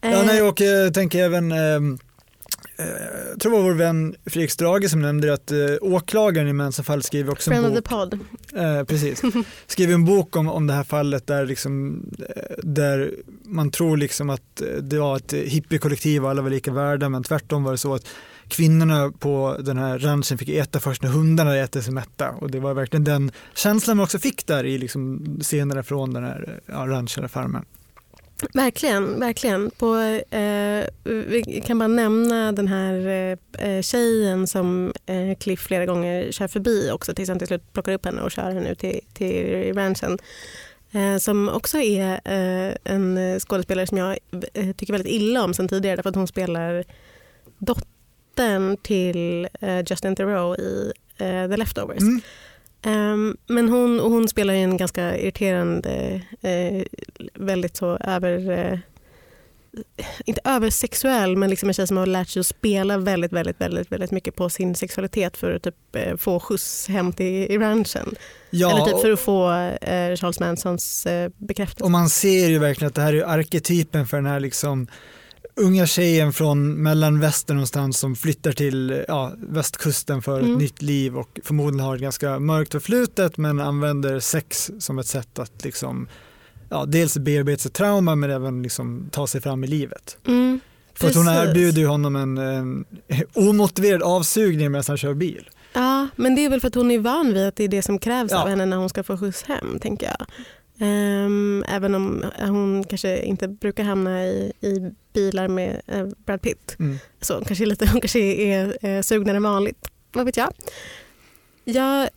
Ja, nej, och jag tänker även, eh, eh, jag tror det var vår vän Fredrik Strage som nämnde att eh, åklagaren i Manson-fallet skriver också en Friend of bok. the pod. Eh, precis. *laughs* Skriver en bok om, om det här fallet där, liksom, eh, där man tror liksom att eh, det var ett hippiekollektiv och alla var lika värda men tvärtom var det så att kvinnorna på den här ranchen fick äta först när hundarna hade ätit sig mätta och det var verkligen den känslan man också fick där i liksom scenerna från den här ja, ranchen eller farmen. Verkligen, verkligen. På, eh, vi kan bara nämna den här eh, eh, tjejen som eh, Cliff flera gånger kör förbi också tills han till slut plockar upp henne och kör henne ut till, till ranchen. Eh, som också är eh, en skådespelare som jag eh, tycker väldigt illa om sen tidigare därför att hon spelar dottern till eh, Justin Theroux i eh, The Leftovers. Mm. Ehm, men hon, hon spelar ju en ganska irriterande, eh, väldigt så över... Eh, inte översexuell, men liksom en tjej som har lärt sig att spela väldigt, väldigt, väldigt, väldigt mycket på sin sexualitet för att typ, eh, få skjuts hem till i ranchen. Ja, Eller typ för att få Charles Mansons bekräftelse. Och man ser ju verkligen att det här är arketypen för den här liksom unga tjejen från mellanvästern någonstans som flyttar till ja, västkusten för Mm. ett nytt liv och förmodligen har ett ganska mörkt förflutet men använder sex som ett sätt att liksom ja, dels bearbeta sitt trauma men även liksom ta sig fram i livet. Mm, För att hon erbjuder ju honom en, en *laughs* omotiverad avsugning medan han kör bil. Ja, men det är väl för att hon är van vid att det är det som krävs Ja. av henne när hon ska få skjuts hem, tänker jag. Ehm, även om hon kanske inte brukar hamna i, i bilar med eh, Brad Pitt. Mm. Så hon kanske, är lite, *laughs* hon kanske är eh, sugnare än vanligt. Vad vet jag? Jag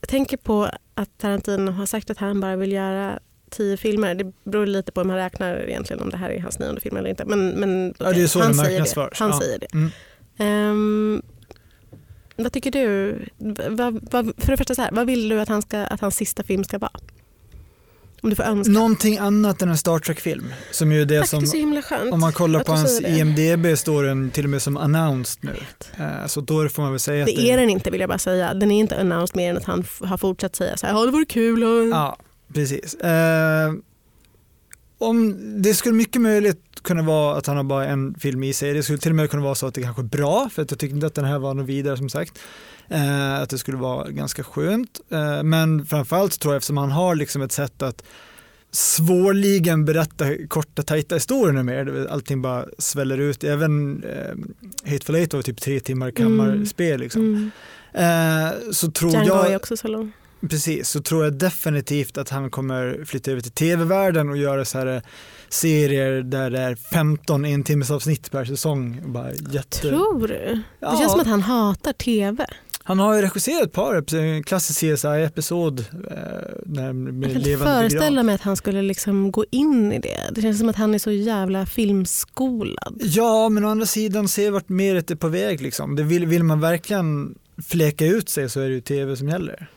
tänker på att Tarantino har sagt att han bara vill göra tio filmer. Det beror lite på hur man räknar egentligen om det här är hans nionde film eller inte. Men, men Ja, det är så han säger det. Han Ja. säger det. Mm. Ehm, vad tycker du? Vad, vad, för det första, så här, vad vill du att, han ska, att hans sista film ska vara? Om du får önska. Någonting annat än en Star Trek-film som ju är det Tack, som det är så himla skönt. Om man kollar på hans det. IMDB står den till och med som announced nu. Eh, Så då får man väl säga att Det är den inte vill jag bara säga. Den är inte announced mer än att han har fortsatt säga så här, ja det vore kul och... Ja, precis. Eh, om, det skulle mycket möjligt kunna vara att han har bara en film i sig. Det skulle till och med kunna vara så att det kanske är bra, för att jag tyckte inte att den här var något vidare som sagt. Eh, att det skulle vara ganska skönt. Eh, men framförallt tror jag eftersom han har liksom ett sätt att svårligen berätta korta tajta historier numera. Allting bara sväller ut. Även eh, Hateful Eight var typ tre timmar kammarspel. Liksom. Mm. Eh, så tror Django jag... är också så lång. Precis, så tror jag definitivt att han kommer flytta över till tv-världen och göra så här eh, serier där det är 15 en timmes avsnitt per säsong. Bara jätte... Tror du? Det Ja. känns som att han hatar tv. Han har ju regisserat ett par, en klassisk CSI-episod. Eh, Jag kan inte föreställa mig att han skulle liksom gå in i det. Det känns som att han är så jävla filmskolad. Ja, men å andra sidan se vart mer är på väg. Liksom. Det vill, vill man verkligen fläka ut sig så är det ju tv som gäller.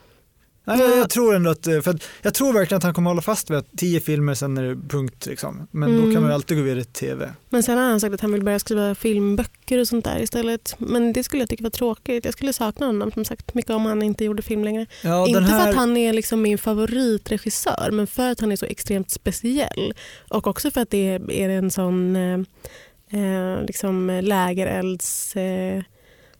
Nej, jag, jag tror ändå att, eh, för att, jag tror verkligen att han kommer hålla fast vid att tio filmer sen är det punkt liksom. Men då Mm. kan man ju alltid gå vidare till tv. Men sen har han sagt att han vill börja skriva filmböcker och sånt där istället. Men det skulle jag tycka var tråkigt. Jag skulle sakna honom som sagt mycket om han inte gjorde film längre. Ja, inte här, för att han är liksom min favoritregissör men för att han är så extremt speciell. Och också för att det är, är en sån eh, eh, liksom lägerelds eh,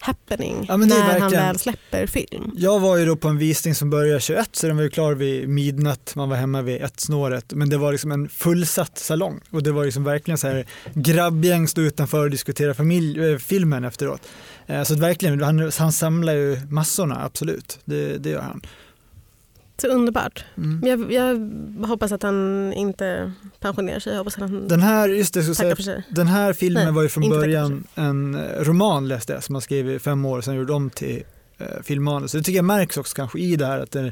happening Ja, när han väl släpper film. Jag var ju då på en visning som började 21 så den var ju klar vid midnatt, man var hemma vid ett snåret. Men det var liksom en fullsatt salong och det var liksom verkligen så här grabbgäng stod utanför och diskuterade familj, äh, filmen efteråt. Eh, så att verkligen, han, han samlar ju massorna, absolut. Det, det gör han. Så underbart. Mm. Jag, jag hoppas att han inte pensionerar sig. Jag hoppas att han Den här, just det, tackar säga, för den här filmen Nej, var ju från början en eh, roman läste jag som han skrev i fem år sen gjorde om till eh, filmmanus. Så det tycker jag märks också kanske i det här att den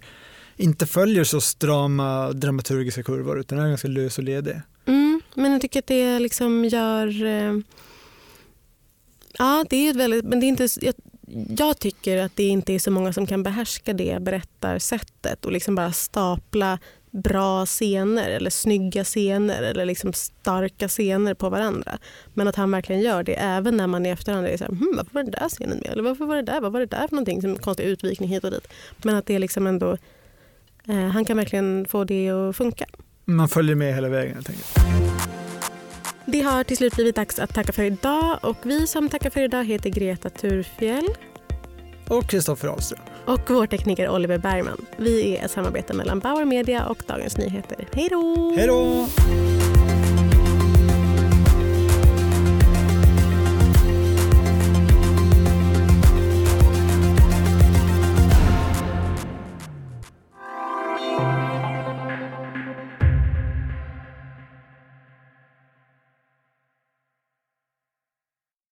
inte följer så strama dramaturgiska kurvor utan den är ganska lös och ledig. Mm, men jag tycker att det liksom gör... Eh, ja, det är ett väldigt... Men det är inte, jag, jag tycker att det inte är så många som kan behärska det berättarsättet och liksom bara stapla bra scener eller snygga scener eller liksom starka scener på varandra. Men att han verkligen gör det även när man i efterhand är så här, hm, varför var den där scenen med? Eller varför var det där? Vad var det där för någonting? Som konstig utvikning hit och dit. Men att det är liksom ändå, eh, han kan verkligen få det att funka. Man följer med hela vägen helt enkelt. Det har till slut blivit dags att tacka för idag och vi som tackar för idag heter Greta Thurfjell Och Kristoffer Ahlström. och vår tekniker Oliver Bergman. Vi är ett samarbete mellan Bauer Media och Dagens Nyheter. Hej då! Hej då!